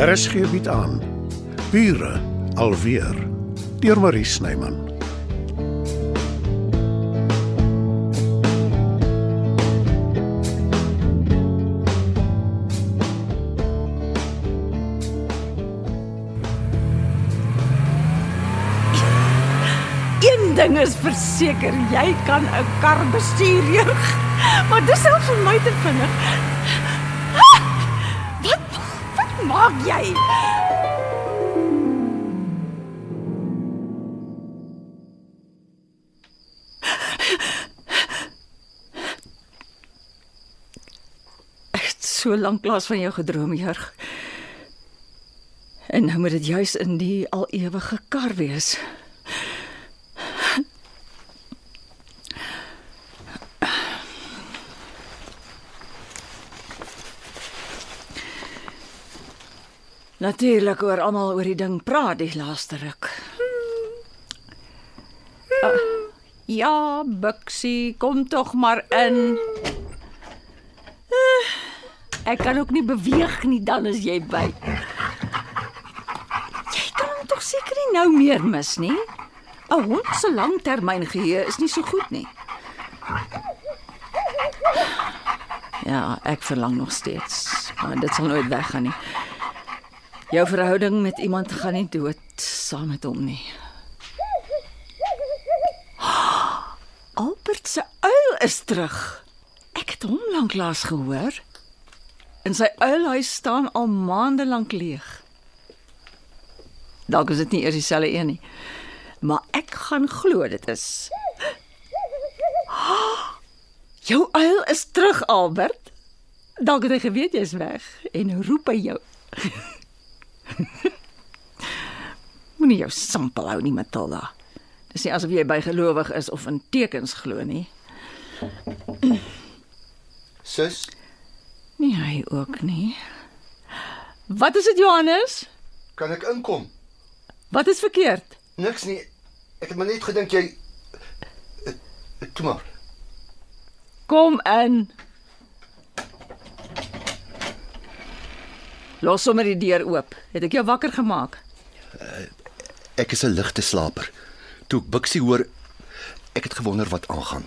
RSG bied aan Bure alweer deur Marie Snyman. Een ding is verseker, jy kan 'n kar bestuur, jeug. Maar dis selfs vir my te vinnig. Wat maak jy? Ek het so lank lank van jou gedroom, Jurg. En nou moet dit juis in die al ewige kar wees. Natuurlik oor almal oor die ding praat die laaste ruk. Uh, ja, Buxie, kom tog maar in. Uh, ek kan ook nie beweeg nie dan as jy by. Jy kan hom tog seker nie nou meer mis nie. 'n Hond se langtermyngeheue is nie so goed nie. Ja, ek verlang nog steeds, maar dit sal nooit weggaan nie. Jou verhouding met iemand gaan nie dood saam met hom nie. Albert se uil is terug. Ek het hom lanklaas gehoor. In sy uilhuis staan al maande lank leeg. Dalk is dit nie eers dieselfde een nie. Maar ek gaan glo dit is. Jou uil is terug, Albert. Dalk het hy geweet jy's weg en roep hy jou. Moenie jou sampel hou nie, Matilda. Dis nie asof jy bygelowig is of in tekens glo nie. Sus, Nie hy ook nie. Wat is dit, Johannes? kan ek inkom? Wat is verkeerd? Niks nie. Ek het maar net gedink jy Eh, eh, Toe maar. Kom in. Los sommer die deur oop. Het ek jou wakker gemaak? Ek is 'n ligte slaper. Toe ek Bixie hoor, ek het gewonder wat aangaan.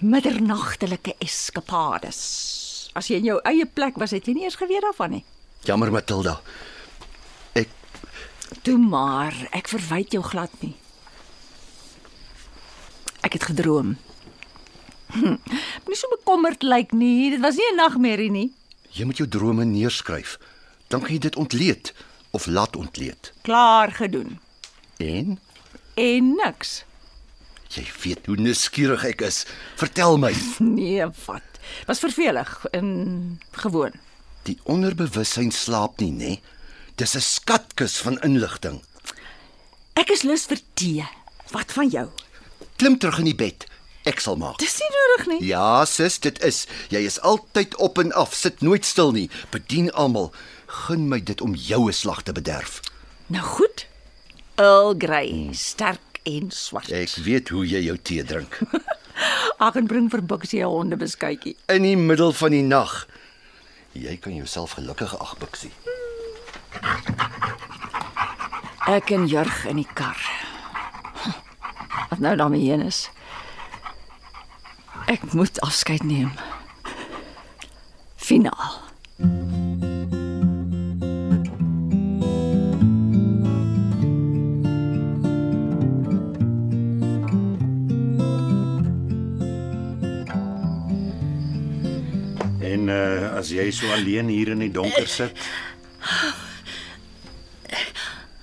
Middernagtelike eskapades. As jy in jou eie plek was, het jy nie eens geweet daarvan nie. Jammer Matilda. Ek Toe maar, ek verwyd jou glad nie. Ek het gedroom. Hm, Moenie so bekommerd lyk nie. Dit was nie 'n nagmerrie nie. jy moet jou drome neerskryf. Dan kan jy dit ontleed of laat ontleed. Klaar gedoen. En En niks. jy weet hoe nuuskierig ek is. Vertel my. Nee, wat? Was vervelig en gewoon. Die onderbewussyn slaap nie, nê? Dis 'n skatkis van inligting. Ek is lus vir tee. Wat van jou? Klim terug in die bed. Ek sal maak. Dis nie nodig nie. Ja, sis, dit is. Jy is altyd op en af, sit nooit stil nie. Bedien almal. Gun my dit om jou 'n slag te bederf. Nou goed. Earl Grey, sterk en swart. Ek weet hoe jy jou tee drink. Ag en bring vir Buksie 'n hondebeskuitjie. In die middel van die nag. Jy kan jouself gelukkig ag, Bixie. Ek en Jurg in die kar. Wat nou daarmee heen is? Ek moet afskeid neem. Finaal. As jy so alleen hier in die donker sit,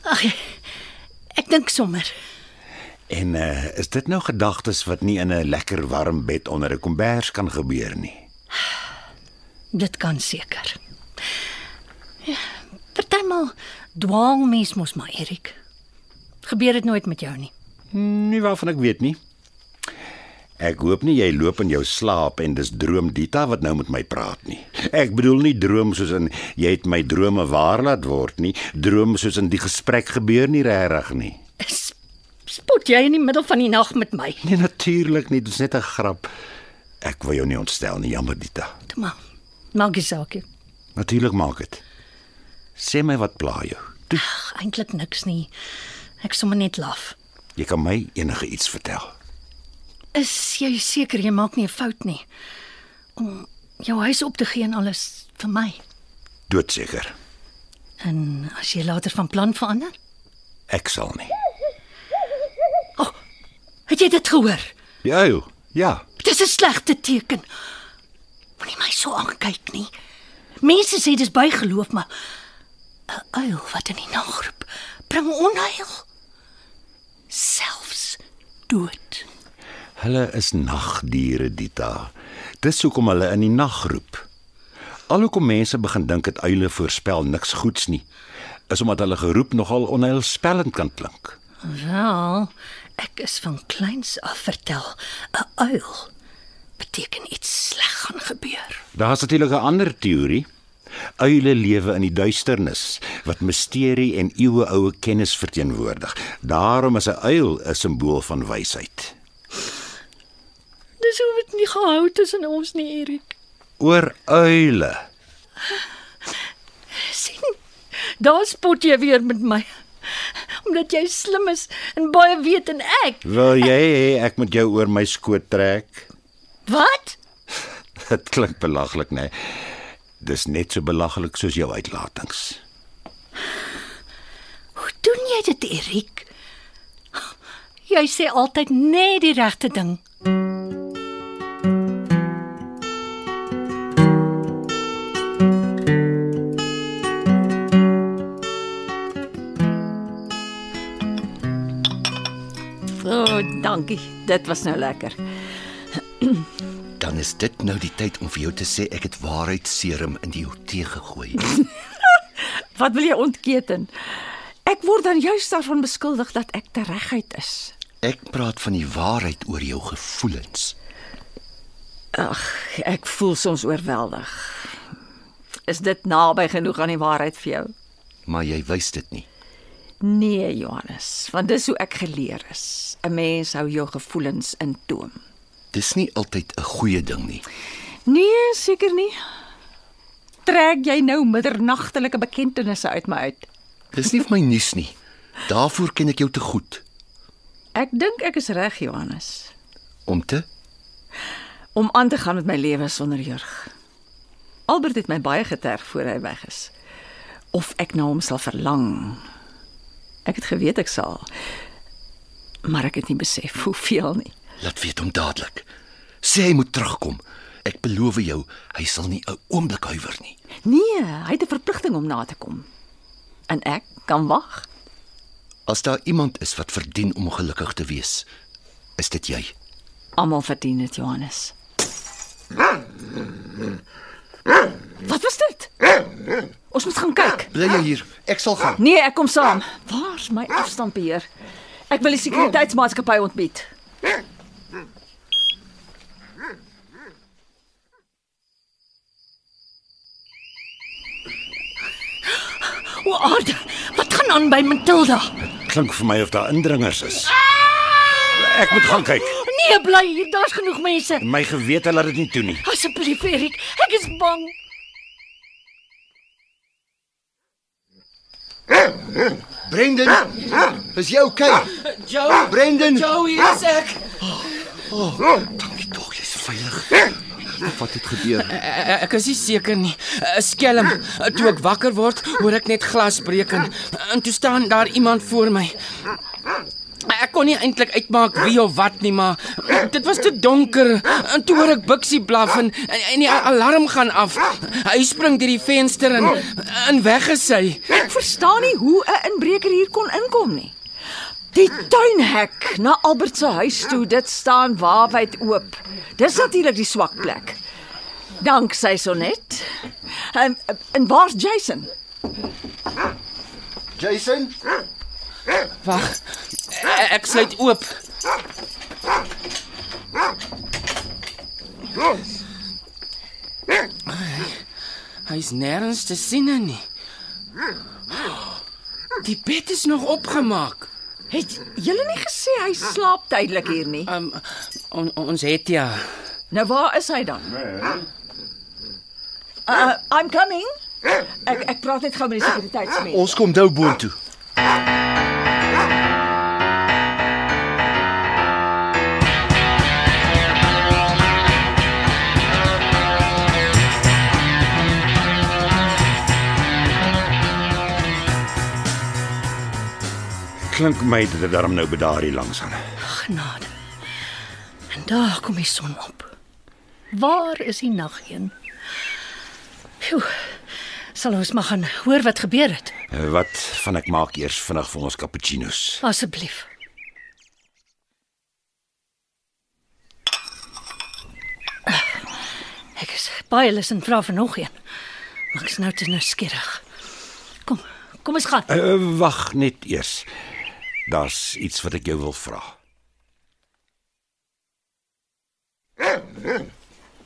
Ag, ek dink sommer. en uh is dit nou gedagtes wat nie in 'n lekker warm bed onder 'n kombers kan gebeur nie. Dit kan seker. Ja, Partymal dwaal mens mos maar Erik. Gebeur dit nooit met jou nie. Nie waarvan ek weet nie. Ek hoop nie jy loop in jou slaap en dis droom Dita wat nou met my praat nie. Ek bedoel nie droom soos in jy het my drome waar laat word nie, droom soos in die gesprek gebeur nie regtig nie. Spot jy in die middel van die nag met my? Nee, natuurlik nie, dit is net 'n grap. Ek wil jou nie ontstel nie, jammer Dita. Toe maar. Maak jy saak. Natuurlik maak dit. Sê my wat pla jou. Toe, Eintlik niks nie. Ek sommer net laf. jy kan my enige iets vertel. Is jy seker jy maak nie 'n fout nie om jou huis op te gee en alles vir my? Doodseker. En as jy later van plan verander? Ek sal nie. Het jy dit gehoor? Die uil. Ja. Dis 'n slegte teken. Moenie my so aankyk nie. Mense sê dis bygeloof, maar 'n uil wat in die nag roep, bring onheil. Selfs dood. Hulle is nagdiere, Dita. Dis hoekom hulle in die nag roep. Alhoekom mense begin dink dit uile voorspel niks goeds nie, is omdat hulle geroep nogal onheilspellend kan klink. Wel, ek is van kleins af vertel, 'n uil beteken iets sleg gaan gebeur. Daar's natuurlik 'n ander teorie. Uile lewe in die duisternis wat misterie en eeueoue kennis verteenwoordig. Daarom is 'n uil 'n simbool van wysheid. Dis hoe dit nie gehou tussen ons nie, Erik. Oor uile. sien. Daar spot jy weer met my. Omdat jy slim is en baie weet en ek. Wil jy hê ek moet jou oor my skoot trek? Wat? Dit klink belaglik, né? Nee. Dis net so belaglik soos jou uitlatings. Hoe doen jy dit, Erik? Jy sê altyd net die regte ding. Dankie. Dit was nou lekker. Dan is dit nou die tyd om vir jou te sê ek het waarheidserum in die jou tee gegooi. Wat wil jy ontketen? Ek word dan juist daarvan beskuldig dat ek te reguit is. Ek praat van die waarheid oor jou gevoelens. Ag, ek voel soms oorweldig. Is dit naby genoeg aan die waarheid vir jou? Maar jy wys dit nie. Nee, Johannes, want dis hoe ek geleer is. 'n Mens hou jou gevoelens in toom. Dis nie altyd 'n goeie ding nie. Nee, seker nie. Trek jy nou middernagtelike bekentenisse uit my uit? Dis nie vir my nuus nie. Daarvoor ken ek jou te goed Ek dink ek is reg, Johannes, om te om aan te gaan met my lewe sonder Jurg. Albert het my baie geterg voor hy weg is. Of ek na hom sal verlang. Ek het geweet ek sal. Maar ek het nie besef hoeveel nie. laat weet hom dadelik. Sê hy moet terugkom. Ek beloof jou, hy sal nie 'n oomblik huiwer nie. Nee, hy het 'n verpligting om na te kom. En ek kan wag. As daar iemand is wat verdien om gelukkig te wees, is dit jy. Almal verdien dit, Johannes. Wat was dit? Ons moet gaan kyk. Bly jy hier? Ek sal gaan. Nee, ek kom saam. Waar's my afstandbeheer? Ek wil die sekuriteitsmaatskappy ontbied. O, aarde. Wat gaan aan by Matilda? Klink vir my of daar indringers is. Ek moet gaan kyk. Nee, bly hier. Daar's genoeg mense. My gewete laat dit nie toe nie. Asseblief, Erik. Ek is bang. Brendan, is jy okay? Joe, Brendan. Joe, hier is ek. Dankie tog, jy's veilig. Wat het gebeur? E- Ek is nie seker nie. 'n Skelm. Toe ek wakker word, hoor ek net glas breek en, en toe staan daar iemand voor my. Ek kon nie eintlik uitmaak wie of wat nie, maar dit was te donker. En toe hoor ek Bixie blaf en, en, die alarm gaan af. Hy spring deur die venster en en weg is hy. Ek verstaan nie hoe 'n inbreker hier kon inkom nie. Die tuinhek na Albert se huis toe, dit staan waarwyd oop. Dis natuurlik die swak plek. Dank sy sonnet. En, en waar's Jason? Jason? Wag. E- Ek sluit oop. Hy's nêrens te sien nie. Die bed is nog opgemaak. Het julle nie gesê hy slaap tydelik hier nie? Um, on, ons het ja. Nou waar is hy dan? Uh, I'm coming. Ek ek praat net gou met die sekuriteitsmense. Ons kom nou boontoe. Klink my dit het darm nou bedaar hier langs aan. Genade. En daar kom die son op. Waar is die nag heen? Phew. Sal ons maar gaan hoor wat gebeur het. Eh, Wat van ek maak eers vinnig vir ons cappuccinos. Asseblief. Ek is baie lus en vra vir nog een. Maar ek is nou te nuuskierig. Kom, kom ons gaan. Uh, Wag net eers. Daar's iets wat ek jou wil vra.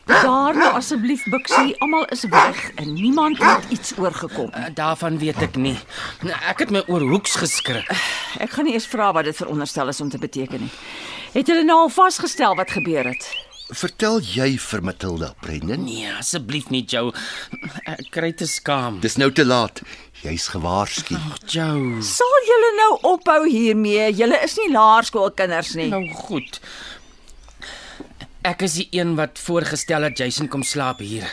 Daar nou asseblief Bixie, almal is weg en niemand het iets oorgekom. Uh, Daarvan weet ek nie. Ek het my oor hoeks geskrik. Ek gaan nie eers vra wat dit veronderstel is om te beteken nie. Het hulle nou al vasgestel wat gebeur het? Vertel jy vir Matilda, Brendan? Nee, asseblief nie, Joe. Ek kry te skaam. Dis nou te laat. Jy's gewaarsku. Ag, Joe. Sal julle nou ophou hiermee? Julle is nie laerskoolkinders nie. Nou goed. Ek is die een wat voorgestel het Jason kom slaap hier.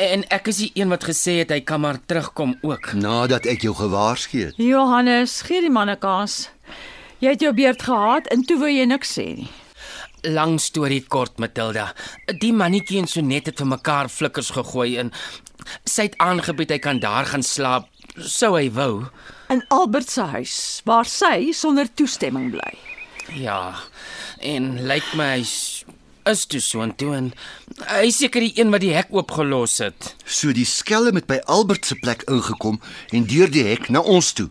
En ek is die een wat gesê het hy kan maar terugkom ook. Nadat ek jou gewaarsku het. Johannes, gee die man 'n kans. Jy het jou beurt gehad en toe wou jy niks sê nie. Lang storie kort, Matilda. Die mannetjie en Sonet het vir mekaar flikkers gegooi en sy het aangebied hy kan daar gaan slaap sou hy wou. In Albert se huis waar sy sonder toestemming bly. Ja. En lyk my hy's is toe so en toe en hy is seker die een wat die hek oopgelos het. So die skelm het by Albert se plek ingekom en deur die hek na ons toe.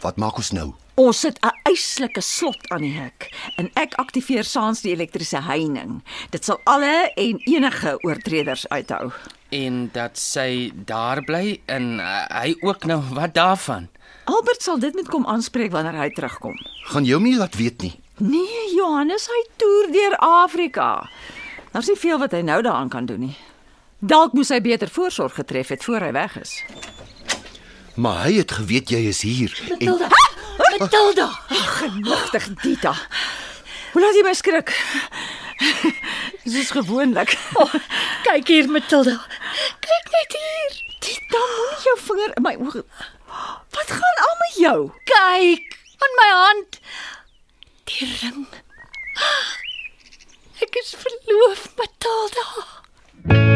Wat maak ons nou? Ons sit 'n eislike slot aan die hek en ek aktiveer saans die elektriese heining. Dit sal alle en enige oortreders uithou. En dat sy daar bly en uh, hy ook nou wat daarvan? Albert sal dit met kom aanspreek wanneer hy terugkom. Gaan jou nie laat weet nie. Nee, Johannes, hy toer deur Afrika. Daar's nie veel wat hy nou daaraan kan doen nie. Dalk moes hy beter voorsorg getref het voor hy weg is. Maar hy het geweet jy is hier en Matilda. Matilda. Genigtig Dita. Hoe laat jy my skrik? Dis gewoonlik. Oh, kyk hier Matilda. Kyk net hier. Dita, moenie jou vinger in my oë. Wat gaan aan met jou? Kyk aan my hand. Die ring. Ek is verloof, Matilda.